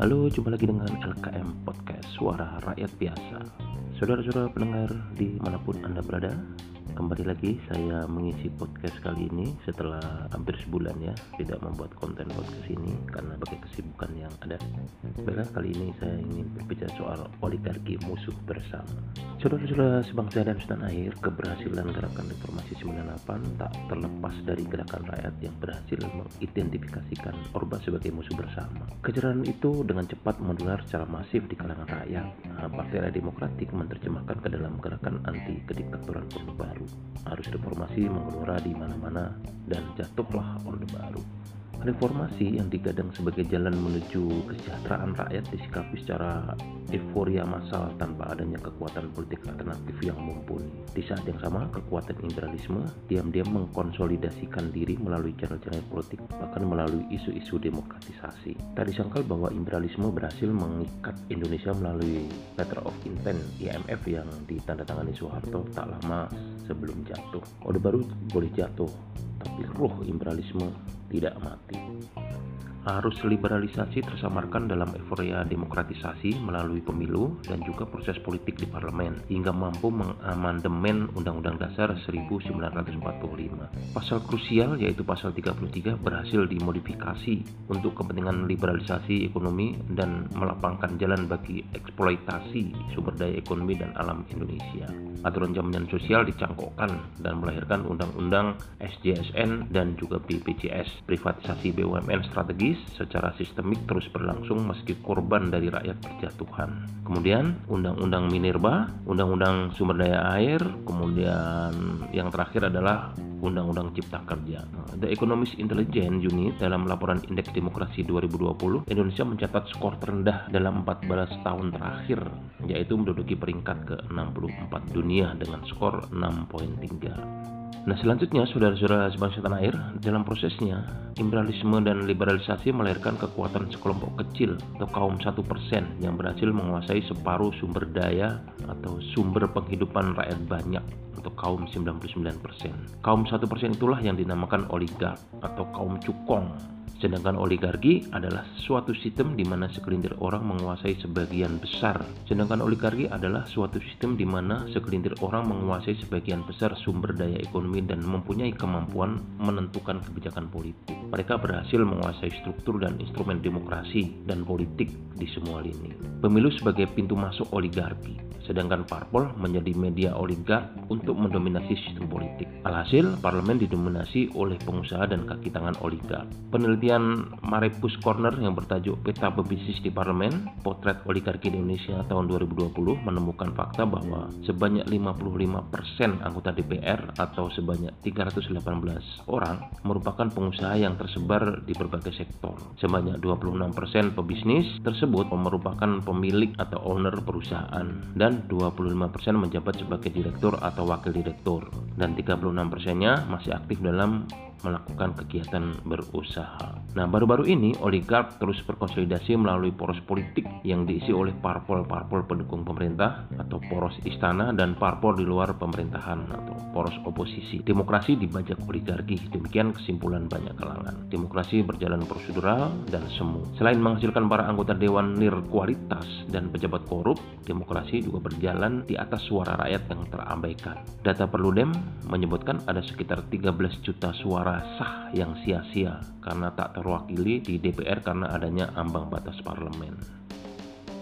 Halo, jumpa lagi dengan LKM Podcast Suara Rakyat Biasa. Saudara-saudara pendengar di mana pun Anda berada Kembali lagi saya mengisi podcast kali ini setelah hampir sebulan ya Tidak membuat konten podcast ini karena bagi kesibukan yang ada Baiklah kali ini saya ingin berbicara soal oligarki musuh bersama. Saudara-saudara sebangsa dan setanah air Keberhasilan gerakan reformasi 98 tak terlepas dari gerakan rakyat yang berhasil mengidentifikasikan Orba sebagai musuh bersama. Kejaran itu dengan cepat menular secara masif di kalangan rakyat. Nah, Partai Demokratik menerjemahkan ke dalam gerakan anti kediktatoran Baru baru. Arus reformasi mengelora di mana-mana dan jatuhlah Orde Baru. Reformasi yang digadang sebagai jalan menuju kesejahteraan rakyat disikapi secara euforia massal tanpa adanya kekuatan politik alternatif yang mumpuni. Di saat yang sama, kekuatan imperialisme diam-diam mengkonsolidasikan diri melalui channel-channel politik, bahkan melalui isu-isu demokratisasi. Tak disangkal bahwa imperialisme berhasil mengikat Indonesia melalui Letter of Intent IMF yang ditandatangani Soeharto tak lama sebelum jatuh. Orde baru boleh jatuh, tapi roh imperialisme tidak mati. Thank you. Arus liberalisasi tersamarkan dalam euforia demokratisasi melalui pemilu dan juga proses politik di parlemen hingga mampu mengamandemen Undang-Undang Dasar 1945. Pasal krusial yaitu pasal 33 berhasil dimodifikasi untuk kepentingan liberalisasi ekonomi dan melapangkan jalan bagi eksploitasi sumber daya ekonomi dan alam Indonesia. Aturan jaminan sosial dicangkokkan dan melahirkan Undang-Undang SJSN dan juga BPJS. Privatisasi BUMN secara sistemik terus berlangsung meski korban dari rakyat berjatuhan. Kemudian Undang-Undang Minerba, Undang-Undang Sumber Daya Air, kemudian yang terakhir adalah Undang-Undang Cipta Kerja. The Economist Intelligence Unit dalam laporan Indeks Demokrasi 2020, Indonesia mencatat skor terendah dalam 14 tahun terakhir, yaitu menduduki peringkat ke-64 dunia dengan skor 6.3. Nah selanjutnya saudara-saudara sebangsa tanah air dalam prosesnya imperialisme dan liberalisasi melahirkan kekuatan sekelompok kecil atau kaum satu persen yang berhasil menguasai separuh sumber daya atau sumber penghidupan rakyat banyak untuk kaum 99%. Kaum satu persen itulah yang dinamakan oligark atau kaum cukong Sedangkan oligarki adalah suatu sistem di mana segelintir orang menguasai sebagian besar. Sedangkan oligarki adalah suatu sistem di mana segelintir orang menguasai sebagian besar sumber daya ekonomi dan mempunyai kemampuan menentukan kebijakan politik. Mereka berhasil menguasai struktur dan instrumen demokrasi dan politik di semua lini. Pemilu sebagai pintu masuk oligarki sedangkan parpol menjadi media oligark untuk mendominasi sistem politik. Alhasil, parlemen didominasi oleh pengusaha dan kaki tangan oligark. Penelitian Marepus Corner yang bertajuk Peta Pebisnis di Parlemen, Potret Oligarki di Indonesia tahun 2020 menemukan fakta bahwa sebanyak 55% anggota DPR atau sebanyak 318 orang merupakan pengusaha yang tersebar di berbagai sektor. Sebanyak 26% pebisnis tersebut merupakan pemilik atau owner perusahaan dan 25% menjabat sebagai direktur atau wakil direktur dan 36 persennya masih aktif dalam melakukan kegiatan berusaha. Nah, baru-baru ini oligark terus berkonsolidasi melalui poros politik yang diisi oleh parpol-parpol pendukung pemerintah atau poros istana dan parpol di luar pemerintahan atau poros oposisi. Demokrasi dibajak oligarki, demikian kesimpulan banyak kalangan. Demokrasi berjalan prosedural dan semu. Selain menghasilkan para anggota dewan nirkualitas dan pejabat korup, demokrasi juga berjalan di atas suara rakyat yang terabaikan. Data Perludem menyebutkan ada sekitar 13 juta suara sah yang sia-sia karena tak terwakili di DPR karena adanya ambang batas parlemen.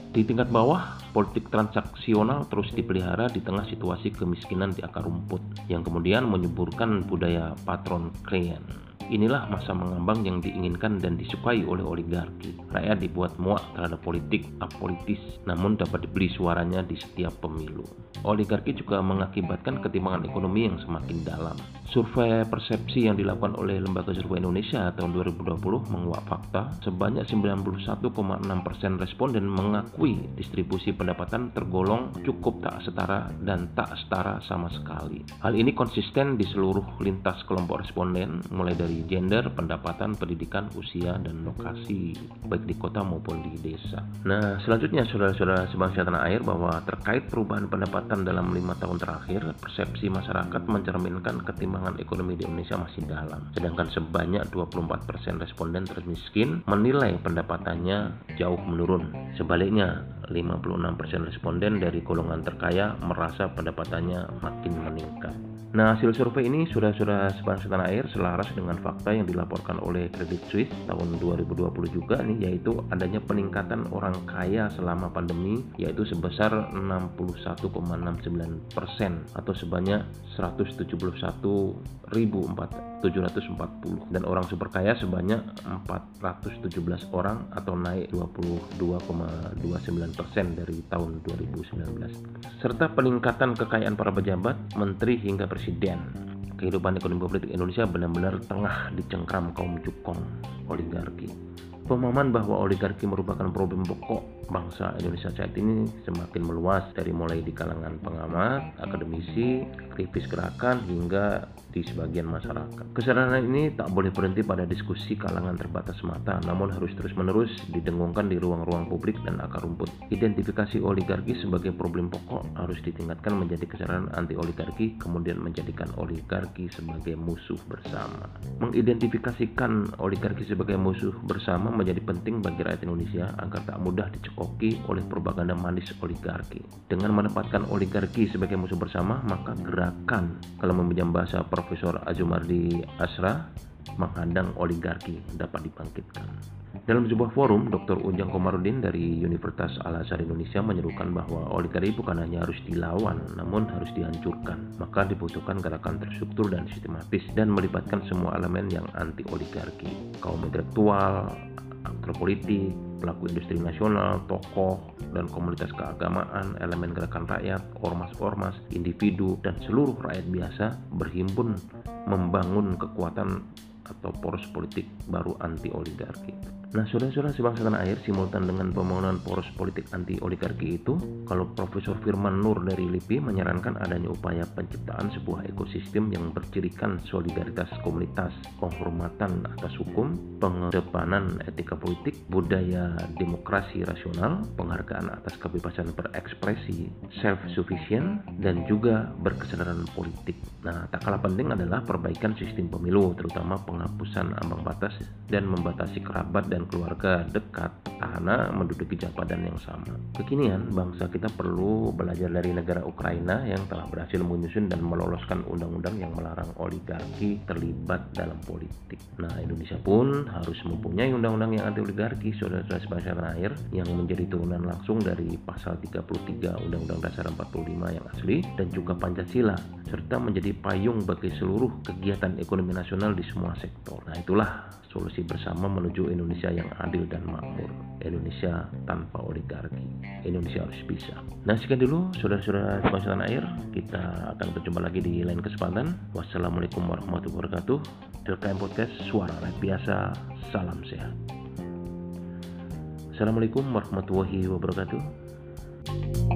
Di tingkat bawah, politik transaksional terus dipelihara di tengah situasi kemiskinan di akar rumput yang kemudian menyuburkan budaya patron klien. Inilah masa mengambang yang diinginkan dan disukai oleh oligarki. Rakyat dibuat muak terhadap politik apolitis, namun dapat dibeli suaranya di setiap pemilu. Oligarki juga mengakibatkan ketimpangan ekonomi yang semakin dalam. Survei persepsi yang dilakukan oleh Lembaga Survei Indonesia tahun 2020 menguak fakta sebanyak 91,6% responden mengakui distribusi pendapatan tergolong cukup tak setara dan tak setara sama sekali. Hal ini konsisten di seluruh lintas kelompok responden mulai dari gender, pendapatan, pendidikan, usia, dan lokasi, baik di kota maupun di desa. Nah, selanjutnya saudara-saudara sebangsa tanah air bahwa terkait perubahan pendapatan dalam lima tahun terakhir, persepsi masyarakat mencerminkan ketimbangan ekonomi di Indonesia masih dalam. Sedangkan sebanyak 24% responden termiskin menilai pendapatannya jauh menurun. Sebaliknya, 56% responden dari golongan terkaya merasa pendapatannya makin meningkat. Nah, hasil survei ini sudah-sudah sebangsa tanah air selaras dengan fakta yang dilaporkan oleh Credit Suisse tahun 2020 juga nih yaitu adanya peningkatan orang kaya selama pandemi yaitu sebesar 61,69 persen atau sebanyak 171.740 dan orang super kaya sebanyak 417 orang atau naik 22,29 persen dari tahun 2019 serta peningkatan kekayaan para pejabat, menteri hingga presiden. Kehidupan ekonomi politik Indonesia benar-benar tengah dicengkram kaum cukong oligarki. Pemahaman bahwa oligarki merupakan problem pokok bangsa Indonesia saat ini semakin meluas dari mulai di kalangan pengamat, akademisi, aktivis gerakan hingga di sebagian masyarakat. Kesadaran ini tak boleh berhenti pada diskusi kalangan terbatas semata, namun harus terus-menerus didengungkan di ruang-ruang publik dan akar rumput. Identifikasi oligarki sebagai problem pokok harus ditingkatkan menjadi kesadaran anti oligarki, kemudian menjadikan oligarki sebagai musuh bersama. Mengidentifikasikan oligarki sebagai musuh bersama menjadi penting bagi rakyat Indonesia agar tak mudah dicekoki oleh propaganda manis oligarki. Dengan menempatkan oligarki sebagai musuh bersama, maka gerakan kalau meminjam bahasa Profesor Azumardi Asra menghadang oligarki dapat dibangkitkan. Dalam sebuah forum, Dr. Ujang Komarudin dari Universitas Al-Azhar Indonesia menyerukan bahwa oligarki bukan hanya harus dilawan, namun harus dihancurkan. Maka dibutuhkan gerakan terstruktur dan sistematis dan melibatkan semua elemen yang anti oligarki. Kaum intelektual, aktor politik, pelaku industri nasional, tokoh, dan komunitas keagamaan, elemen gerakan rakyat, ormas-ormas, individu, dan seluruh rakyat biasa berhimpun membangun kekuatan atau poros politik baru anti oligarki. Nah, saudara-saudara sebangsa tanah air, simultan dengan pembangunan poros politik anti oligarki itu, kalau Profesor Firman Nur dari LIPI menyarankan adanya upaya penciptaan sebuah ekosistem yang bercirikan solidaritas komunitas, penghormatan atas hukum, pengedepanan etika politik, budaya demokrasi rasional, penghargaan atas kebebasan berekspresi, self-sufficient, dan juga berkesadaran politik. Nah, tak kalah penting adalah perbaikan sistem pemilu, terutama penghapusan ambang batas dan membatasi kerabat dan dan keluarga dekat petahana menduduki jabatan yang sama. Kekinian, bangsa kita perlu belajar dari negara Ukraina yang telah berhasil menyusun dan meloloskan undang-undang yang melarang oligarki terlibat dalam politik. Nah, Indonesia pun harus mempunyai undang-undang yang anti oligarki, saudara-saudara sebangsa tanah air, yang menjadi turunan langsung dari pasal 33 Undang-Undang Dasar 45 yang asli dan juga Pancasila, serta menjadi payung bagi seluruh kegiatan ekonomi nasional di semua sektor. Nah, itulah solusi bersama menuju Indonesia yang adil dan makmur. Indonesia tanpa oligarki. Indonesia harus bisa. Nah sekian dulu saudara-saudara tanah air. Kita akan berjumpa lagi di lain kesempatan. Wassalamualaikum warahmatullahi wabarakatuh. LKM Podcast Suara Rakyat Biasa. Salam sehat. Assalamualaikum warahmatullahi wabarakatuh.